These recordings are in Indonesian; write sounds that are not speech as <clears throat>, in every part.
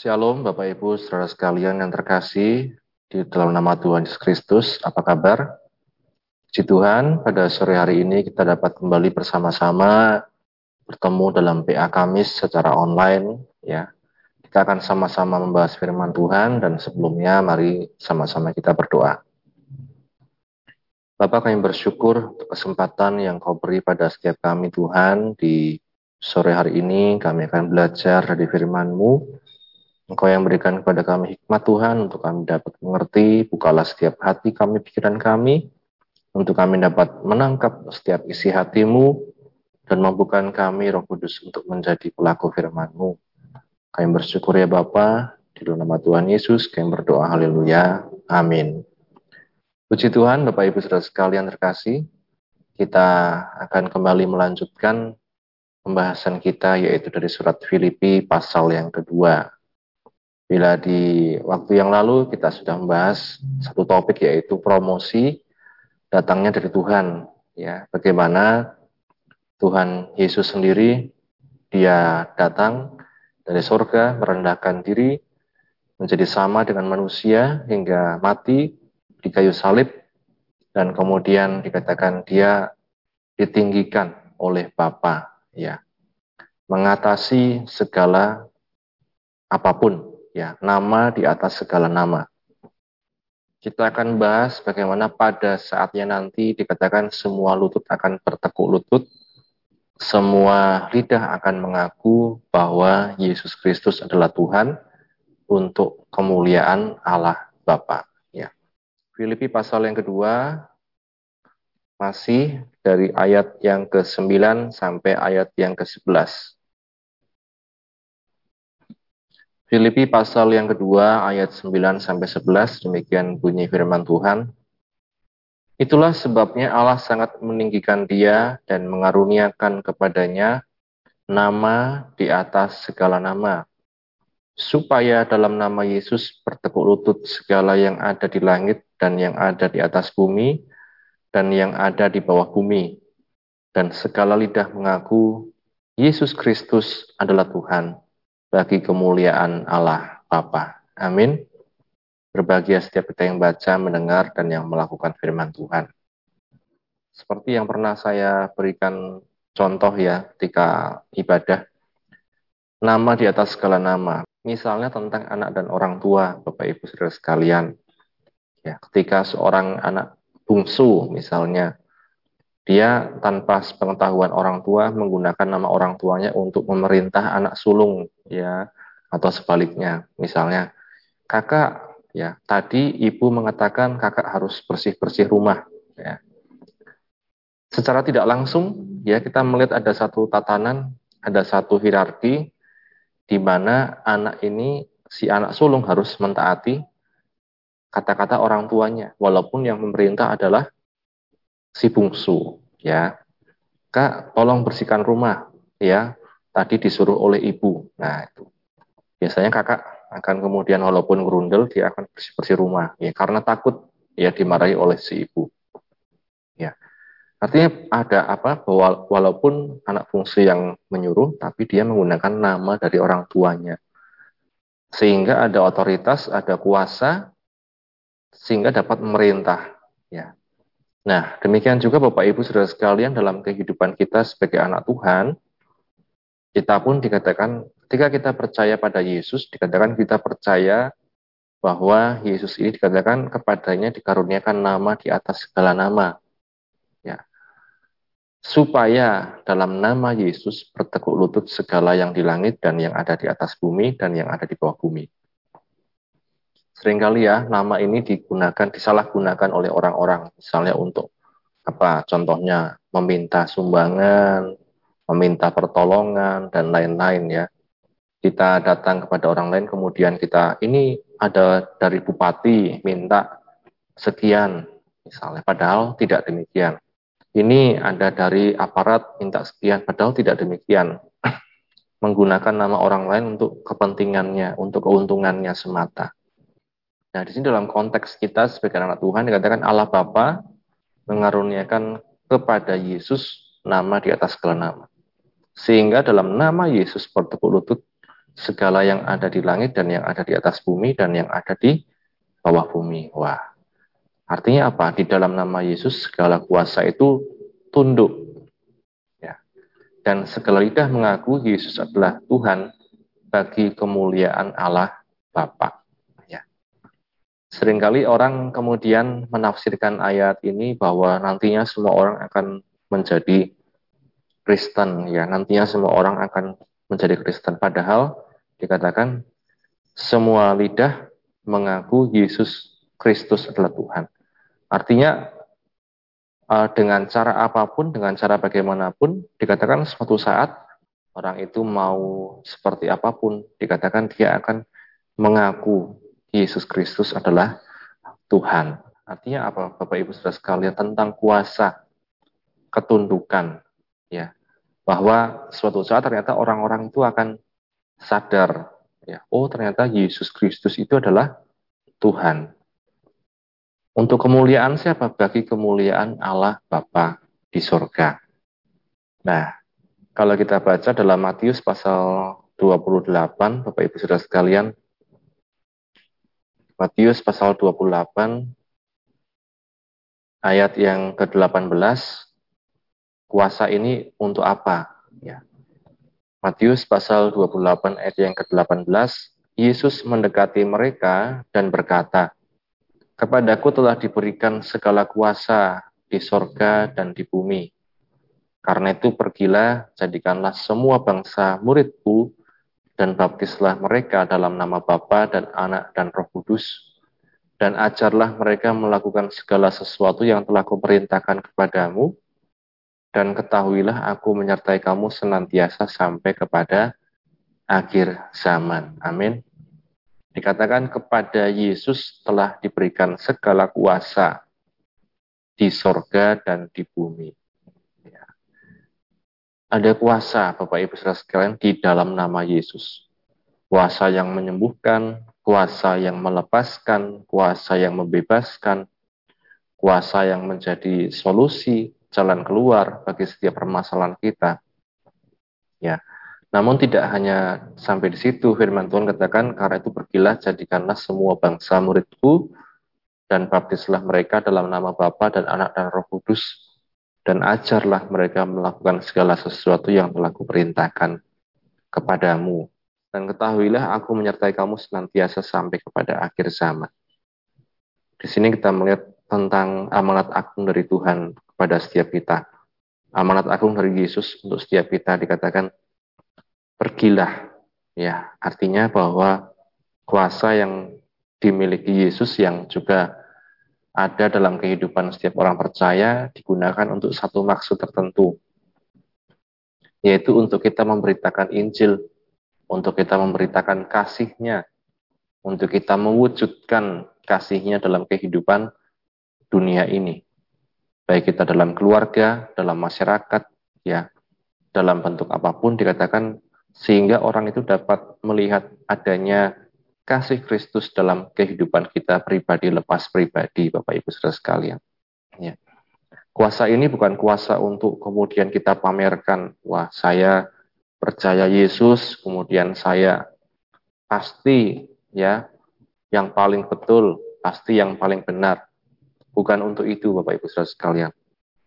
Shalom Bapak Ibu saudara sekalian yang terkasih di dalam nama Tuhan Yesus Kristus. Apa kabar? Puji Tuhan, pada sore hari ini kita dapat kembali bersama-sama bertemu dalam PA Kamis secara online ya. Kita akan sama-sama membahas firman Tuhan dan sebelumnya mari sama-sama kita berdoa. Bapak kami bersyukur untuk kesempatan yang kau beri pada setiap kami Tuhan di sore hari ini kami akan belajar dari firman-Mu Engkau yang berikan kepada kami hikmat Tuhan untuk kami dapat mengerti, bukalah setiap hati kami, pikiran kami, untuk kami dapat menangkap setiap isi hatimu, dan mampukan kami roh kudus untuk menjadi pelaku firman-Mu. Kami bersyukur ya Bapa, di dalam nama Tuhan Yesus, kami berdoa haleluya, amin. Puji Tuhan, Bapak Ibu Saudara sekalian terkasih, kita akan kembali melanjutkan pembahasan kita yaitu dari surat Filipi pasal yang kedua. Bila di waktu yang lalu kita sudah membahas satu topik yaitu promosi datangnya dari Tuhan, ya. Bagaimana Tuhan Yesus sendiri dia datang dari surga merendahkan diri menjadi sama dengan manusia hingga mati di kayu salib dan kemudian dikatakan dia ditinggikan oleh Bapa ya. Mengatasi segala apa pun ya nama di atas segala nama. Kita akan bahas bagaimana pada saatnya nanti dikatakan semua lutut akan bertekuk lutut, semua lidah akan mengaku bahwa Yesus Kristus adalah Tuhan untuk kemuliaan Allah Bapa. Ya. Filipi pasal yang kedua masih dari ayat yang ke-9 sampai ayat yang ke-11. Filipi pasal yang kedua ayat 9 sampai 11 demikian bunyi firman Tuhan. Itulah sebabnya Allah sangat meninggikan dia dan mengaruniakan kepadanya nama di atas segala nama. Supaya dalam nama Yesus bertekuk lutut segala yang ada di langit dan yang ada di atas bumi dan yang ada di bawah bumi. Dan segala lidah mengaku Yesus Kristus adalah Tuhan bagi kemuliaan Allah Bapa. Amin. Berbahagia setiap kita yang baca, mendengar, dan yang melakukan firman Tuhan. Seperti yang pernah saya berikan contoh ya ketika ibadah, nama di atas segala nama. Misalnya tentang anak dan orang tua, Bapak Ibu Saudara sekalian. Ya, ketika seorang anak bungsu misalnya dia tanpa pengetahuan orang tua menggunakan nama orang tuanya untuk memerintah anak sulung ya atau sebaliknya. Misalnya kakak ya tadi ibu mengatakan kakak harus bersih-bersih rumah ya. Secara tidak langsung ya kita melihat ada satu tatanan ada satu hierarki di mana anak ini si anak sulung harus mentaati kata-kata orang tuanya. Walaupun yang memerintah adalah si bungsu ya. Kak tolong bersihkan rumah ya. Tadi disuruh oleh ibu. Nah itu. Biasanya kakak akan kemudian walaupun gerundel dia akan bersih bersih rumah ya. Karena takut ya dimarahi oleh si ibu. Ya. Artinya ada apa? Bahwa walaupun anak fungsi yang menyuruh tapi dia menggunakan nama dari orang tuanya. Sehingga ada otoritas ada kuasa sehingga dapat memerintah ya Nah, demikian juga Bapak Ibu Saudara sekalian dalam kehidupan kita sebagai anak Tuhan, kita pun dikatakan ketika kita percaya pada Yesus, dikatakan kita percaya bahwa Yesus ini dikatakan kepadanya dikaruniakan nama di atas segala nama. Ya. Supaya dalam nama Yesus bertekuk lutut segala yang di langit dan yang ada di atas bumi dan yang ada di bawah bumi. Seringkali ya nama ini digunakan disalahgunakan oleh orang-orang misalnya untuk apa contohnya meminta sumbangan, meminta pertolongan dan lain-lain ya. Kita datang kepada orang lain kemudian kita ini ada dari bupati minta sekian misalnya padahal tidak demikian. Ini ada dari aparat minta sekian padahal tidak demikian. <clears throat> Menggunakan nama orang lain untuk kepentingannya, untuk keuntungannya semata. Nah, di sini dalam konteks kita sebagai anak Tuhan dikatakan Allah Bapa mengaruniakan kepada Yesus nama di atas segala nama. Sehingga dalam nama Yesus bertekuk lutut segala yang ada di langit dan yang ada di atas bumi dan yang ada di bawah bumi. Wah, artinya apa? Di dalam nama Yesus segala kuasa itu tunduk. Ya. Dan segala lidah mengaku Yesus adalah Tuhan bagi kemuliaan Allah Bapa. Seringkali orang kemudian menafsirkan ayat ini bahwa nantinya semua orang akan menjadi Kristen ya nantinya semua orang akan menjadi Kristen padahal dikatakan semua lidah mengaku Yesus Kristus adalah Tuhan. Artinya eh, dengan cara apa pun, dengan cara bagaimanapun, dikatakan suatu saat orang itu mau seperti apa pun, dikatakan dia akan mengaku Yesus Kristus adalah Tuhan. Artinya apa, Bapak Ibu Saudara sekalian tentang kuasa ketundukan, ya, bahwa suatu saat ternyata orang-orang itu akan sadar ya. Oh ternyata Yesus Kristus itu adalah Tuhan. Untuk kemuliaan siapa? Bagi kemuliaan Allah Bapa di surga nah kalau kita baca dalam Matius pasal 28 Bapak Ibu Saudara sekalian Matius pasal 28 ayat yang ke-18 kuasa ini untuk apa ya Matius pasal 28 ayat yang ke-18, Yesus mendekati mereka dan berkata, Kepadaku telah diberikan segala kuasa di sorga dan di bumi. Karena itu pergilah, jadikanlah semua bangsa muridku, dan baptislah mereka dalam nama Bapa dan Anak dan Roh Kudus, dan ajarlah mereka melakukan segala sesuatu yang telah kuperintahkan kepadamu, dan ketahuilah aku menyertai kamu senantiasa sampai kepada akhir zaman. Amin. Dikatakan kepada Yesus telah diberikan segala kuasa di sorga dan di bumi. Ada kuasa, Bapak Ibu saudara sekalian, di dalam nama Yesus. Kuasa yang menyembuhkan, kuasa yang melepaskan, kuasa yang membebaskan, kuasa yang menjadi solusi, jalan keluar bagi setiap permasalahan kita. Ya. Namun tidak hanya sampai di situ firman Tuhan katakan karena itu pergilah jadikanlah semua bangsa muridku dan baptislah mereka dalam nama Bapa dan Anak dan Roh Kudus dan ajarlah mereka melakukan segala sesuatu yang telah kuperintahkan kepadamu dan ketahuilah aku menyertai kamu senantiasa sampai kepada akhir zaman. Di sini kita melihat tentang amanat agung dari Tuhan pada setiap kita. Amanat agung dari Yesus untuk setiap kita dikatakan pergilah. Ya, artinya bahwa kuasa yang dimiliki Yesus yang juga ada dalam kehidupan setiap orang percaya digunakan untuk satu maksud tertentu, yaitu untuk kita memberitakan Injil, untuk kita memberitakan kasihnya, untuk kita mewujudkan kasihnya dalam kehidupan dunia ini baik kita dalam keluarga, dalam masyarakat, ya, dalam bentuk apa pun dikatakan sehingga orang itu dapat melihat adanya kasih Kristus dalam kehidupan kita pribadi lepas pribadi, Bapak Ibu Saudara sekalian. Ya. Kuasa ini bukan kuasa untuk kemudian kita pamerkan, wah saya percaya Yesus, kemudian saya pasti ya yang paling betul, pasti yang paling benar. Bukan untuk itu Bapak Ibu Saudara sekalian.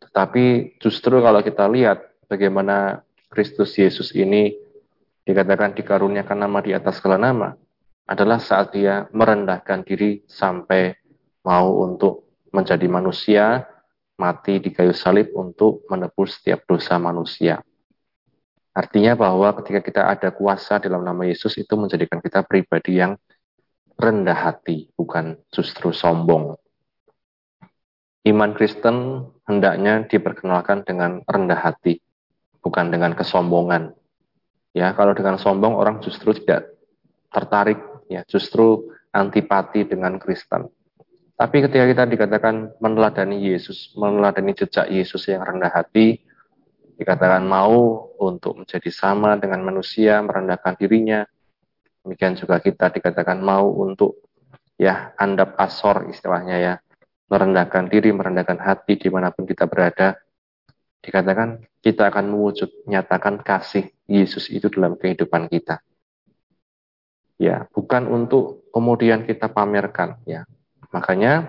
Tetapi justru kalau kita lihat bagaimana Kristus Yesus ini dikatakan dikaruniakan nama di atas segala nama adalah saat dia merendahkan diri sampai mau untuk menjadi manusia, mati di kayu salib untuk menebus setiap dosa manusia. Artinya bahwa ketika kita ada kuasa dalam nama Yesus itu menjadikan kita pribadi yang rendah hati, bukan justru sombong. Iman Kristen hendaknya diperkenalkan dengan rendah hati, bukan dengan kesombongan. Ya, kalau dengan sombong orang justru tidak tertarik, ya, justru antipati dengan Kristen. Tapi ketika kita dikatakan meneladani Yesus, meneladani jejak Yesus yang rendah hati, dikatakan mau untuk menjadi sama dengan manusia, merendahkan dirinya. Demikian juga kita dikatakan mau untuk ya andap asor istilahnya ya, merendahkan diri, merendahkan hati di mana pun kita berada, dikatakan kita akan mewujud nyatakan kasih Yesus itu dalam kehidupan kita. Ya, bukan untuk kemudian kita pamerkan ya. Makanya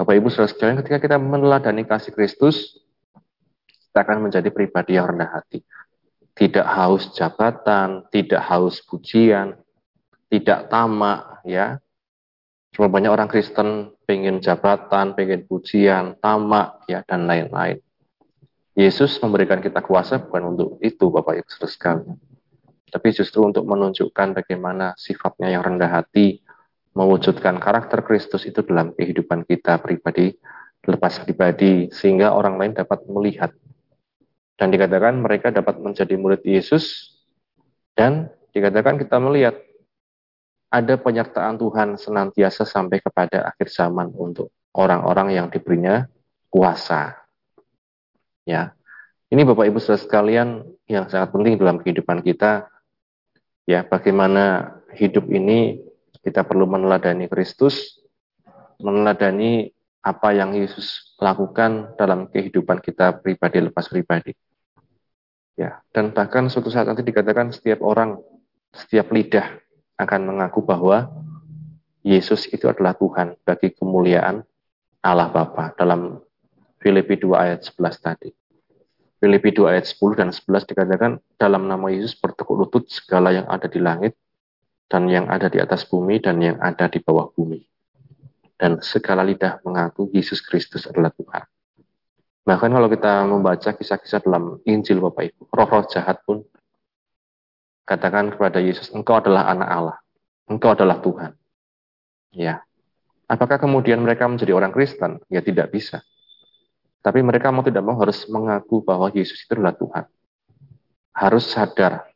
Bapak Ibu Saudara sekalian ketika kita meneladani kasih Kristus kita akan menjadi pribadi yang rendah hati. Tidak haus jabatan, tidak haus pujian, tidak tamak ya. Cuma banyak orang Kristen pengen jabatan, pengen pujian, tamak ya dan lain-lain. Yesus memberikan kita kuasa bukan untuk itu Bapak Ibu Saudara sekalian tapi justru untuk menunjukkan bagaimana sifatnya yang rendah hati, mewujudkan karakter Kristus itu dalam kehidupan kita pribadi, lepas pribadi, sehingga orang lain dapat melihat. Dan dikatakan mereka dapat menjadi murid Yesus, dan dikatakan kita melihat ada penyertaan Tuhan senantiasa sampai kepada akhir zaman untuk orang-orang yang diberinya kuasa. Ya, ini Bapak Ibu saudara sekalian yang sangat penting dalam kehidupan kita ya bagaimana hidup ini kita perlu meneladani Kristus, meneladani apa yang Yesus lakukan dalam kehidupan kita pribadi lepas pribadi. Ya, dan bahkan suatu saat nanti dikatakan setiap orang, setiap lidah akan mengaku bahwa Yesus itu adalah Tuhan bagi kemuliaan Allah Bapa dalam Filipi 2 ayat 11 tadi. Filipi 2 ayat 10 dan 11 dikatakan dalam nama Yesus bertekuk lutut segala yang ada di langit dan yang ada di atas bumi dan yang ada di bawah bumi. Dan segala lidah mengaku Yesus Kristus adalah Tuhan. Bahkan kalau kita membaca kisah-kisah dalam Injil Bapak Ibu, roh-roh jahat pun katakan kepada Yesus, engkau adalah anak Allah, engkau adalah Tuhan. Ya. Apakah kemudian mereka menjadi orang Kristen? Ya tidak bisa. Tapi mereka mau tidak mau harus mengaku bahwa Yesus itu adalah Tuhan. Harus sadar.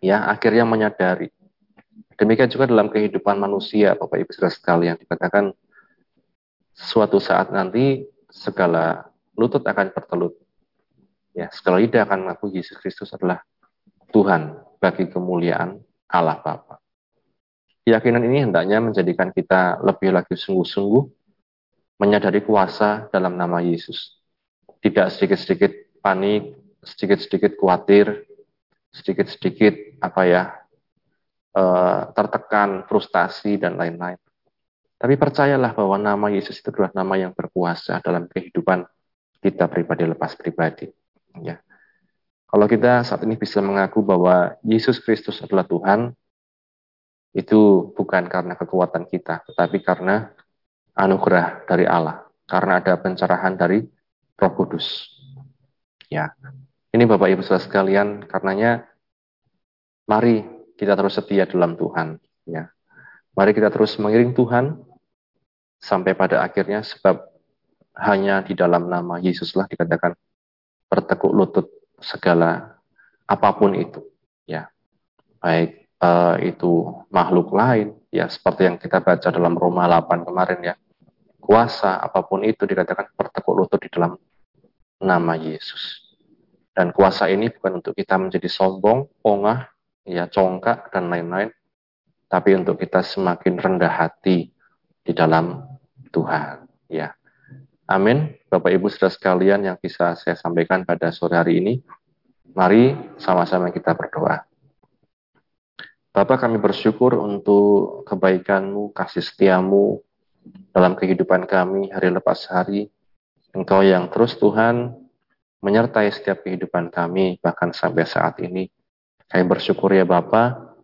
Ya, akhirnya menyadari. Demikian juga dalam kehidupan manusia, Bapak Ibu Saudara sekalian, dikatakan suatu saat nanti segala lutut akan bertelut. Ya, segala lidah akan mengaku Yesus Kristus adalah Tuhan bagi kemuliaan Allah Bapa. Keyakinan ini hendaknya menjadikan kita lebih lagi sungguh-sungguh menyadari kuasa dalam nama Yesus. Tidak sedikit-sedikit panik, sedikit-sedikit khawatir, sedikit-sedikit apa ya eh, tertekan, frustasi dan lain-lain. Tapi percayalah bahwa nama Yesus itu adalah nama yang berkuasa dalam kehidupan kita pribadi lepas pribadi. Ya. Kalau kita saat ini bisa mengaku bahwa Yesus Kristus adalah Tuhan, itu bukan karena kekuatan kita, tetapi karena anugerah dari Allah karena ada pencerahan dari Roh Kudus. Ya. Ini Bapak Ibu Saudara sekalian, karenanya mari kita terus setia dalam Tuhan, ya. Mari kita terus mengiring Tuhan sampai pada akhirnya sebab hanya di dalam nama Yesuslah dikatakan bertekuk lutut segala apa pun itu, ya. Baik uh, itu makhluk lain, ya seperti yang kita baca dalam Roma 8 kemarin ya kuasa apa pun itu dikatakan bertekuk lutut di dalam nama Yesus. Dan kuasa ini bukan untuk kita menjadi sombong, pongah, ya congkak dan lain-lain, tapi untuk kita semakin rendah hati di dalam Tuhan. Ya, Amin. Bapak Ibu saudara sekalian yang bisa saya sampaikan pada sore hari ini, mari sama-sama kita berdoa. Bapak kami bersyukur untuk kebaikanmu, kasih setiamu, dalam kehidupan kami hari lepas hari. Engkau yang terus Tuhan menyertai setiap kehidupan kami, bahkan sampai saat ini. Kami bersyukur ya Bapa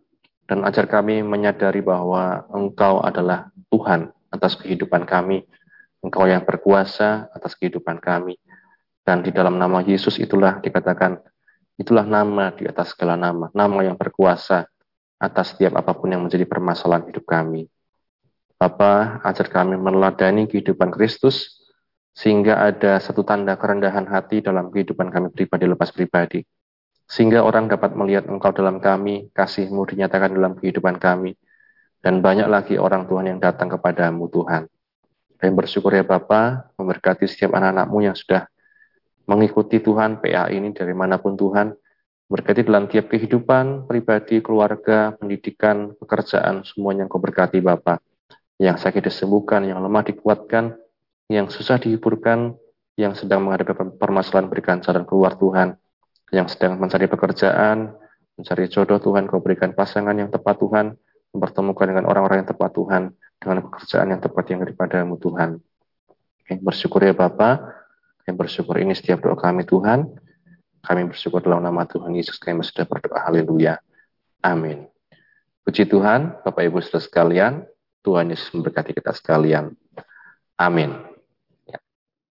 dan ajar kami menyadari bahwa Engkau adalah Tuhan atas kehidupan kami. Engkau yang berkuasa atas kehidupan kami. Dan di dalam nama Yesus itulah dikatakan, itulah nama di atas segala nama, nama yang berkuasa atas setiap apa pun yang menjadi permasalahan hidup kami. Bapa, ajar kami meneladani kehidupan Kristus, sehingga ada satu tanda kerendahan hati dalam kehidupan kami pribadi lepas pribadi. Sehingga orang dapat melihat Engkau dalam kami, kasih-Mu dinyatakan dalam kehidupan kami, dan banyak lagi orang Tuhan yang datang kepadamu Tuhan. Kami bersyukur ya Bapa, memberkati setiap anak-anakmu yang sudah mengikuti Tuhan PA ini dari mana pun Tuhan, berkati dalam tiap kehidupan, pribadi, keluarga, pendidikan, pekerjaan, semuanya yang kau berkati Bapak yang sakit disembuhkan, yang lemah dikuatkan, yang susah dihiburkan, yang sedang menghadapi permasalahan berikan jalan keluar Tuhan, yang sedang mencari pekerjaan, mencari jodoh Tuhan, kau berikan pasangan yang tepat Tuhan, mempertemukan dengan orang-orang yang tepat Tuhan, dengan pekerjaan yang tepat yang daripadamu Tuhan. Kami bersyukur ya Bapa, kami bersyukur ini setiap doa kami Tuhan. Kami bersyukur dalam nama Tuhan Yesus kami sudah berdoa. Haleluya. Amin. Puji Tuhan, Bapak Ibu Saudara sekalian, Tuhan Yesus memberkati kita sekalian. Amin.